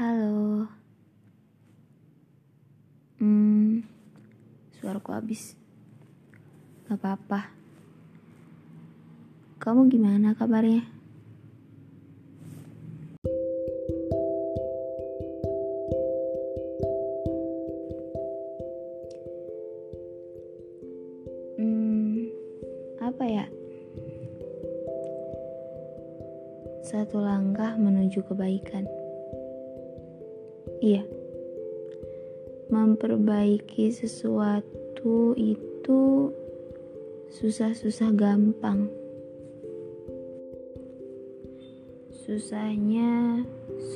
Halo. Hmm, suaraku habis. Gak apa-apa. Kamu gimana kabarnya? Hmm, apa ya? Satu langkah menuju kebaikan. Iya. Memperbaiki sesuatu itu susah-susah gampang. Susahnya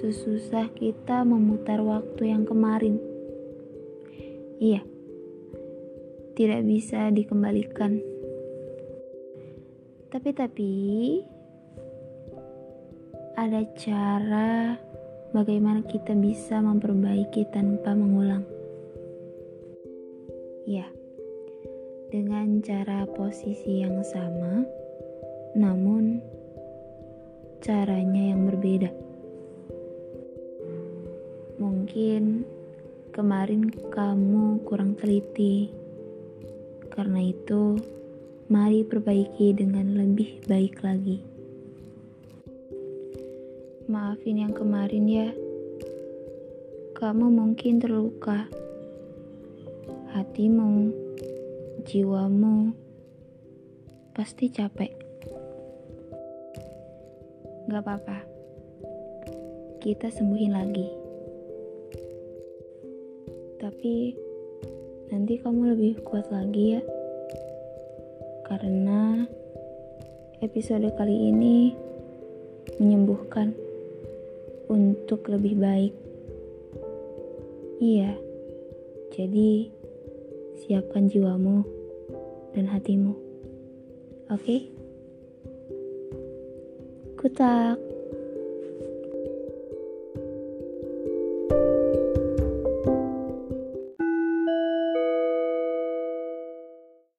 sesusah kita memutar waktu yang kemarin. Iya. Tidak bisa dikembalikan. Tapi-tapi ada cara bagaimana kita bisa memperbaiki tanpa mengulang. Ya, dengan cara posisi yang sama, namun caranya yang berbeda. Mungkin kemarin kamu kurang teliti, karena itu, mari perbaiki dengan lebih baik lagi. Maafin yang kemarin ya. Kamu mungkin terluka. Hatimu, jiwamu pasti capek. Gak apa-apa. Kita sembuhin lagi. Tapi nanti kamu lebih kuat lagi ya. Karena episode kali ini menyembuhkan untuk lebih baik. Iya, jadi siapkan jiwamu dan hatimu. Oke, okay? kutak.